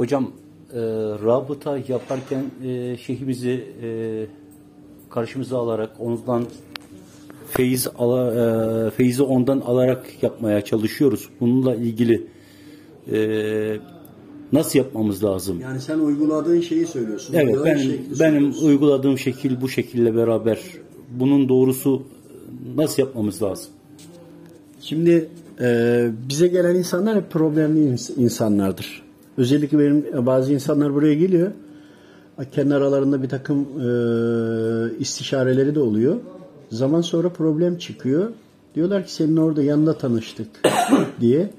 Hocam e, rabıta yaparken e, şeyhimizi e, karşımıza alarak ondan feyiz ala, e, feyizi ondan alarak yapmaya çalışıyoruz. Bununla ilgili e, nasıl yapmamız lazım? Yani sen uyguladığın şeyi söylüyorsun. Evet ben benim söylüyorsun. uyguladığım şekil bu şekille beraber bunun doğrusu nasıl yapmamız lazım? Şimdi e, bize gelen insanlar hep problemli ins- insanlardır. Özellikle benim e, bazı insanlar buraya geliyor. Kendi aralarında bir takım e, istişareleri de oluyor. Zaman sonra problem çıkıyor. Diyorlar ki senin orada yanında tanıştık diye.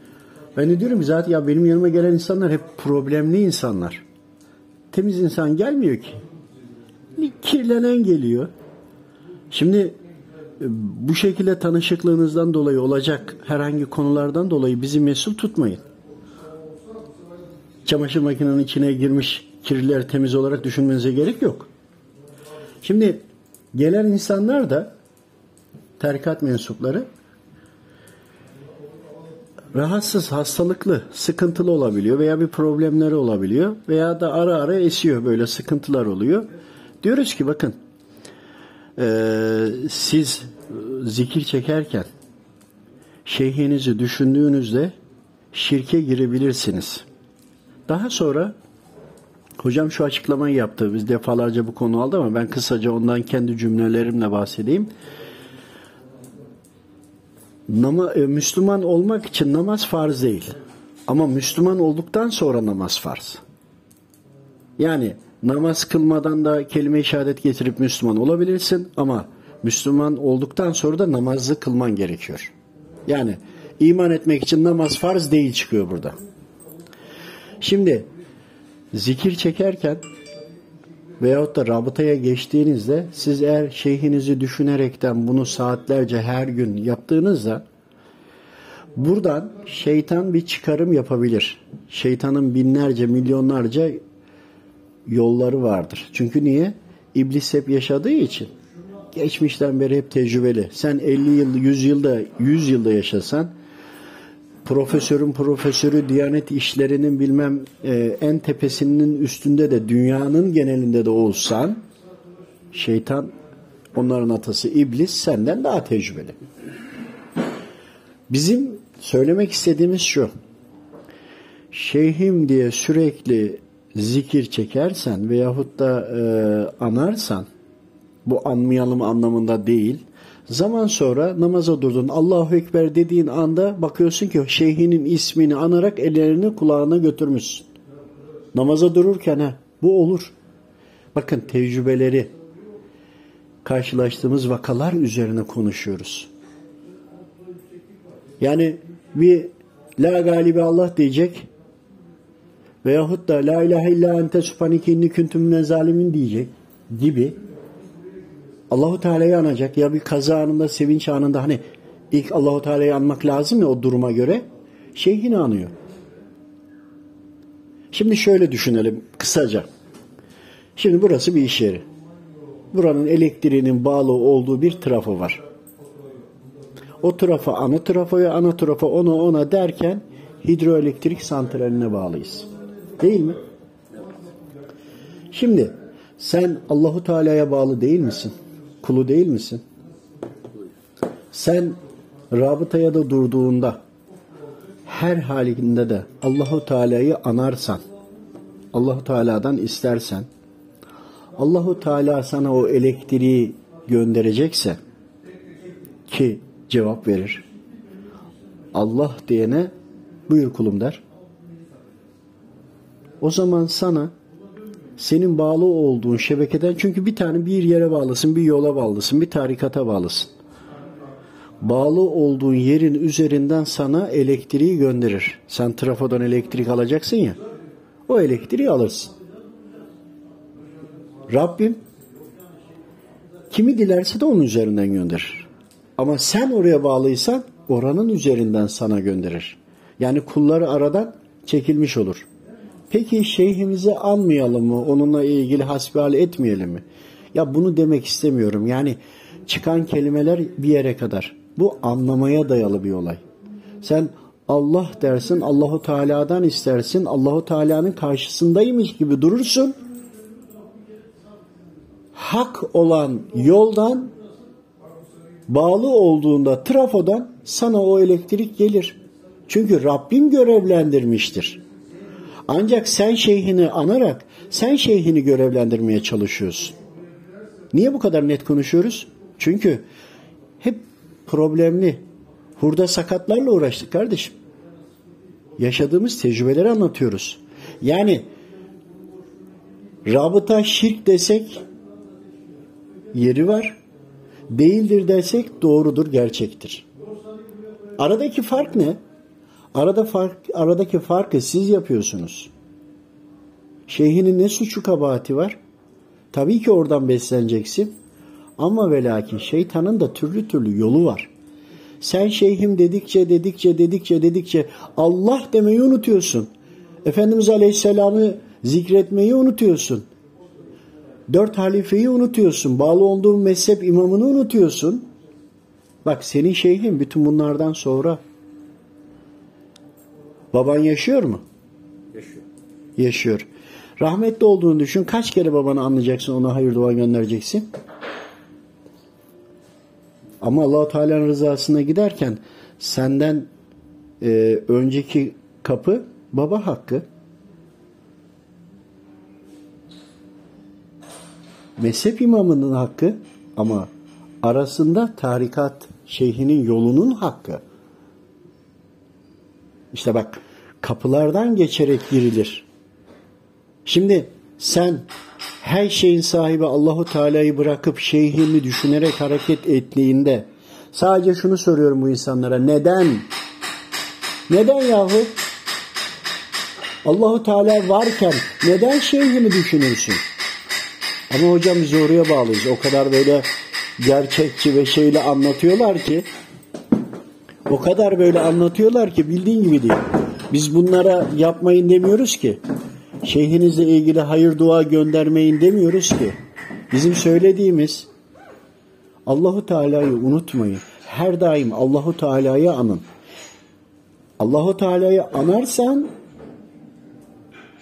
Ben de diyorum ki zaten ya benim yanıma gelen insanlar hep problemli insanlar. Temiz insan gelmiyor ki. Kirlenen geliyor. Şimdi e, bu şekilde tanışıklığınızdan dolayı olacak herhangi konulardan dolayı bizi mesul tutmayın. Çamaşır makinenin içine girmiş kirliler temiz olarak düşünmenize gerek yok. Şimdi gelen insanlar da tarikat mensupları rahatsız, hastalıklı, sıkıntılı olabiliyor veya bir problemleri olabiliyor veya da ara ara esiyor böyle sıkıntılar oluyor. Diyoruz ki bakın ee, siz zikir çekerken şeyhinizi düşündüğünüzde şirke girebilirsiniz. Daha sonra hocam şu açıklamayı yaptı. Biz defalarca bu konu aldı ama ben kısaca ondan kendi cümlelerimle bahsedeyim. Nama, e, Müslüman olmak için namaz farz değil. Ama Müslüman olduktan sonra namaz farz. Yani namaz kılmadan da kelime-i şehadet getirip Müslüman olabilirsin ama Müslüman olduktan sonra da namazı kılman gerekiyor. Yani iman etmek için namaz farz değil çıkıyor burada. Şimdi zikir çekerken veyahut da rabıtaya geçtiğinizde siz eğer şeyhinizi düşünerekten bunu saatlerce her gün yaptığınızda buradan şeytan bir çıkarım yapabilir. Şeytanın binlerce milyonlarca yolları vardır. Çünkü niye? İblis hep yaşadığı için. Geçmişten beri hep tecrübeli. Sen 50 yıl, 100 yılda, 100 yılda yaşasan profesörün profesörü Diyanet işlerinin bilmem e, en tepesinin üstünde de dünyanın genelinde de olsan şeytan onların atası iblis senden daha tecrübeli. Bizim söylemek istediğimiz şu. Şeyhim diye sürekli zikir çekersen veyahut da e, anarsan bu anmayalım anlamında değil. Zaman sonra namaza durdun Allahu Ekber dediğin anda bakıyorsun ki şeyhinin ismini anarak ellerini kulağına götürmüşsün. Namaza dururken ha bu olur. Bakın tecrübeleri karşılaştığımız vakalar üzerine konuşuyoruz. Yani bir la galibi Allah diyecek veyahut da la ilahe illa ente subhaneke inni kuntum zalimin diyecek gibi Allahu Teala'yı anacak ya bir kaza anında sevinç anında hani ilk Allahu Teala'yı anmak lazım ya o duruma göre şeyhini anıyor. Şimdi şöyle düşünelim kısaca. Şimdi burası bir iş yeri. Buranın elektriğinin bağlı olduğu bir trafo var. O trafo ana trafoya, ana trafo ona ona derken hidroelektrik santraline bağlıyız. Değil mi? Şimdi sen Allahu Teala'ya bağlı değil misin? Kulu değil misin? Sen rabıtaya da durduğunda her halinde de Allahu Teala'yı anarsan, Allahu Teala'dan istersen, Allahu Teala sana o elektriği gönderecekse ki cevap verir. Allah diyene buyur kulum der. O zaman sana senin bağlı olduğun şebekeden çünkü bir tane bir yere bağlısın, bir yola bağlısın, bir tarikata bağlısın. Bağlı olduğun yerin üzerinden sana elektriği gönderir. Sen trafodan elektrik alacaksın ya. O elektriği alırsın. Rabbim kimi dilerse de onun üzerinden gönderir. Ama sen oraya bağlıysan oranın üzerinden sana gönderir. Yani kulları aradan çekilmiş olur. Peki şeyhimizi anmayalım mı? Onunla ilgili hasbihal etmeyelim mi? Ya bunu demek istemiyorum. Yani çıkan kelimeler bir yere kadar. Bu anlamaya dayalı bir olay. Sen Allah dersin, Allahu Teala'dan istersin, Allahu Teala'nın karşısındaymış gibi durursun. Hak olan yoldan bağlı olduğunda trafodan sana o elektrik gelir. Çünkü Rabbim görevlendirmiştir. Ancak sen şeyhini anarak sen şeyhini görevlendirmeye çalışıyorsun. Niye bu kadar net konuşuyoruz? Çünkü hep problemli, hurda sakatlarla uğraştık kardeşim. Yaşadığımız tecrübeleri anlatıyoruz. Yani rabıta şirk desek yeri var. Değildir desek doğrudur, gerçektir. Aradaki fark ne? Arada fark, aradaki farkı siz yapıyorsunuz. Şeyhinin ne suçu kabahati var? Tabii ki oradan besleneceksin. Ama ve lakin şeytanın da türlü türlü yolu var. Sen şeyhim dedikçe dedikçe dedikçe dedikçe Allah demeyi unutuyorsun. Efendimiz Aleyhisselam'ı zikretmeyi unutuyorsun. Dört halifeyi unutuyorsun. Bağlı olduğun mezhep imamını unutuyorsun. Bak senin şeyhin bütün bunlardan sonra. Baban yaşıyor mu? Yaşıyor. Yaşıyor. Rahmetli olduğunu düşün. Kaç kere babanı anlayacaksın, ona hayır dua göndereceksin? Ama allah Teala'nın rızasına giderken senden e, önceki kapı baba hakkı. Mezhep imamının hakkı ama arasında tarikat şeyhinin yolunun hakkı. İşte bak kapılardan geçerek girilir. Şimdi sen her şeyin sahibi Allahu Teala'yı bırakıp şeyhimi düşünerek hareket ettiğinde sadece şunu soruyorum bu insanlara. Neden? Neden yahu? Allahu Teala varken neden şeyhimi düşünürsün? Ama hocam biz oraya bağlıyız. O kadar böyle gerçekçi ve şeyle anlatıyorlar ki o kadar böyle anlatıyorlar ki bildiğin gibi değil. Biz bunlara yapmayın demiyoruz ki. Şeyhinizle ilgili hayır dua göndermeyin demiyoruz ki. Bizim söylediğimiz Allahu Teala'yı unutmayın. Her daim Allahu Teala'yı anın. Allahu Teala'yı anarsan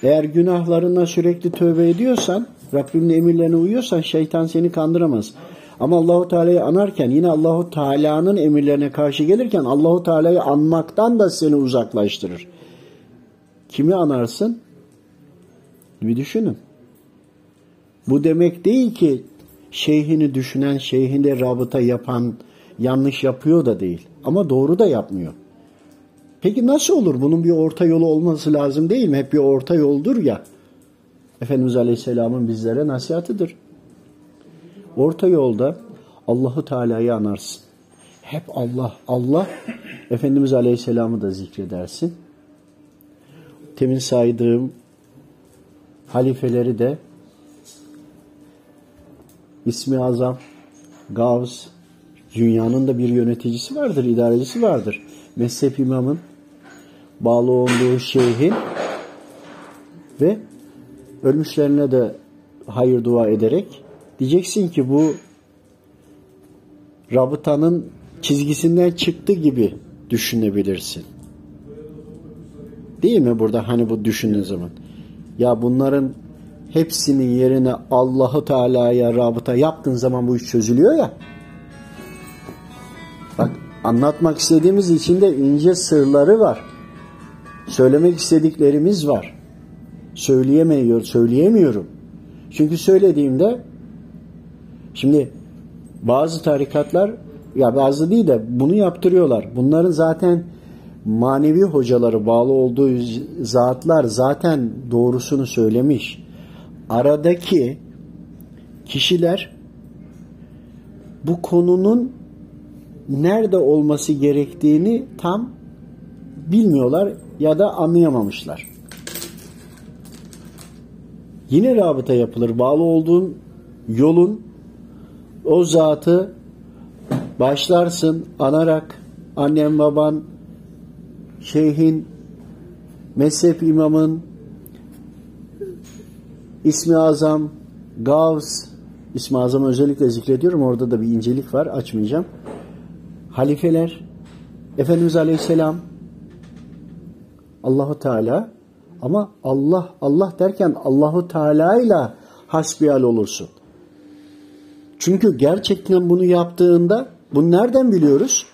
eğer günahlarına sürekli tövbe ediyorsan, Rabbimin emirlerine uyuyorsan şeytan seni kandıramaz. Ama Allahu Teala'yı anarken yine Allahu Teala'nın emirlerine karşı gelirken Allahu Teala'yı anmaktan da seni uzaklaştırır. Kimi anarsın? Bir düşünün. Bu demek değil ki şeyhini düşünen, şeyhinde rabıta yapan yanlış yapıyor da değil. Ama doğru da yapmıyor. Peki nasıl olur? Bunun bir orta yolu olması lazım değil mi? Hep bir orta yoldur ya. Efendimiz Aleyhisselam'ın bizlere nasihatıdır. Orta yolda Allahu Teala'yı anarsın. Hep Allah, Allah Efendimiz Aleyhisselam'ı da zikredersin. Temin saydığım halifeleri de İsmi Azam, Gavs, dünyanın da bir yöneticisi vardır, idarecisi vardır. Mezhep imamın bağlı olduğu şeyhin ve ölmüşlerine de hayır dua ederek diyeceksin ki bu rabıtanın çizgisinden çıktı gibi düşünebilirsin. Değil mi burada hani bu düşündüğün zaman? Ya bunların hepsinin yerine Allahu Teala'ya rabıta yaptığın zaman bu iş çözülüyor ya. Bak anlatmak istediğimiz içinde ince sırları var. Söylemek istediklerimiz var. Söyleyemiyor, söyleyemiyorum. Çünkü söylediğimde şimdi bazı tarikatlar ya bazı değil de bunu yaptırıyorlar. Bunların zaten manevi hocaları bağlı olduğu zatlar zaten doğrusunu söylemiş. Aradaki kişiler bu konunun nerede olması gerektiğini tam bilmiyorlar ya da anlayamamışlar. Yine rabıta yapılır. Bağlı olduğun yolun o zatı başlarsın anarak annem baban şeyhin mezhep imamın ismi azam Gavs ismi azamı özellikle zikrediyorum. Orada da bir incelik var. Açmayacağım. Halifeler Efendimiz Aleyhisselam Allahu Teala ama Allah Allah derken Allahu Teala ile hasbihal olursun. Çünkü gerçekten bunu yaptığında bunu nereden biliyoruz?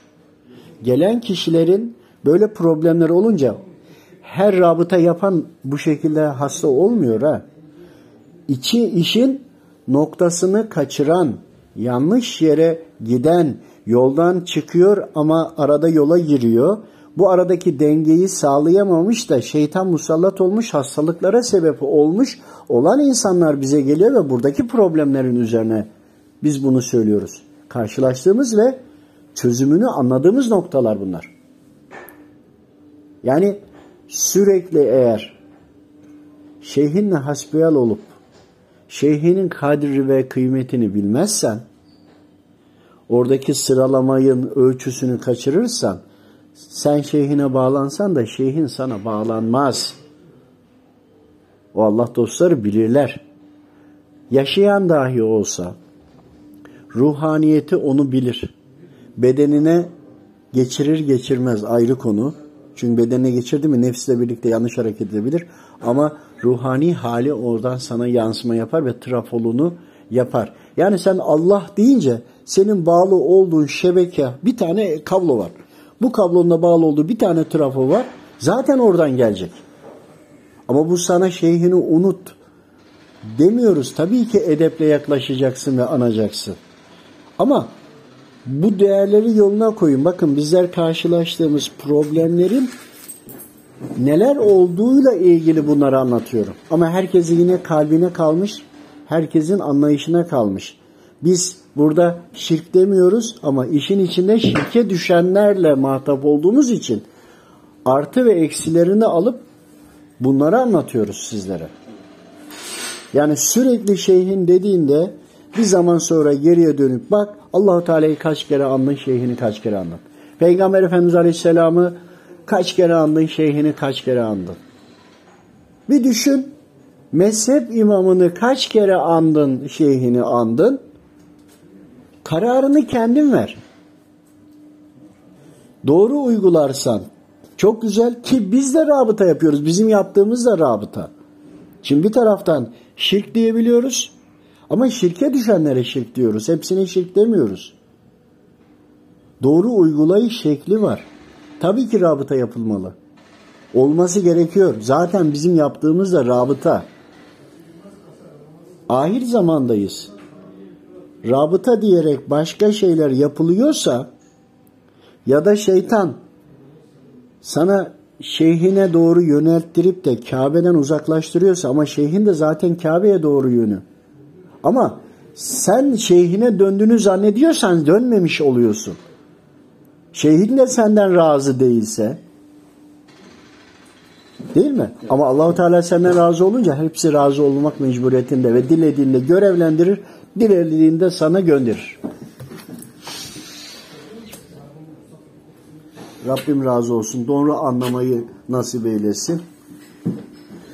Gelen kişilerin böyle problemler olunca her rabıta yapan bu şekilde hasta olmuyor ha. İçi işin noktasını kaçıran, yanlış yere giden, yoldan çıkıyor ama arada yola giriyor. Bu aradaki dengeyi sağlayamamış da şeytan musallat olmuş, hastalıklara sebep olmuş olan insanlar bize geliyor ve buradaki problemlerin üzerine biz bunu söylüyoruz. Karşılaştığımız ve çözümünü anladığımız noktalar bunlar. Yani sürekli eğer şeyhinle hasbihal olup şeyhinin kadri ve kıymetini bilmezsen oradaki sıralamayın ölçüsünü kaçırırsan sen şeyhine bağlansan da şeyhin sana bağlanmaz. O Allah dostları bilirler. Yaşayan dahi olsa ruhaniyeti onu bilir. Bedenine geçirir geçirmez ayrı konu. Çünkü bedenine geçirdi mi nefsle birlikte yanlış hareket edebilir. Ama ruhani hali oradan sana yansıma yapar ve trafolunu yapar. Yani sen Allah deyince senin bağlı olduğun şebeke bir tane kablo var. Bu kablonun bağlı olduğu bir tane trafo var. Zaten oradan gelecek. Ama bu sana şeyhini unut demiyoruz. Tabii ki edeple yaklaşacaksın ve anacaksın. Ama bu değerleri yoluna koyun. Bakın bizler karşılaştığımız problemlerin neler olduğuyla ilgili bunları anlatıyorum. Ama herkesin yine kalbine kalmış, herkesin anlayışına kalmış. Biz burada şirk demiyoruz ama işin içinde şirke düşenlerle muhatap olduğumuz için artı ve eksilerini alıp bunları anlatıyoruz sizlere. Yani sürekli şeyhin dediğinde bir zaman sonra geriye dönüp bak Allahu Teala'yı kaç kere andın, şeyhini kaç kere andın. Peygamber Efendimiz Aleyhisselam'ı kaç kere andın, şeyhini kaç kere andın. Bir düşün. Mezhep imamını kaç kere andın, şeyhini andın. Kararını kendin ver. Doğru uygularsan çok güzel ki biz de rabıta yapıyoruz. Bizim yaptığımız da rabıta. Şimdi bir taraftan şirk diyebiliyoruz. Ama şirke düşenlere şirk diyoruz. Hepsine şirk demiyoruz. Doğru uygulayış şekli var. Tabii ki rabıta yapılmalı. Olması gerekiyor. Zaten bizim yaptığımız da rabıta. Ahir zamandayız. Rabıta diyerek başka şeyler yapılıyorsa ya da şeytan sana şeyhine doğru yönelttirip de Kabe'den uzaklaştırıyorsa ama şeyhin de zaten Kabe'ye doğru yönü. Ama sen şeyhine döndüğünü zannediyorsan dönmemiş oluyorsun. Şeyhin de senden razı değilse değil mi? Ama Allahu Teala senden razı olunca hepsi razı olmak mecburiyetinde ve dilediğinde görevlendirir, dilediğinde sana gönderir. Rabbim razı olsun. Doğru anlamayı nasip eylesin.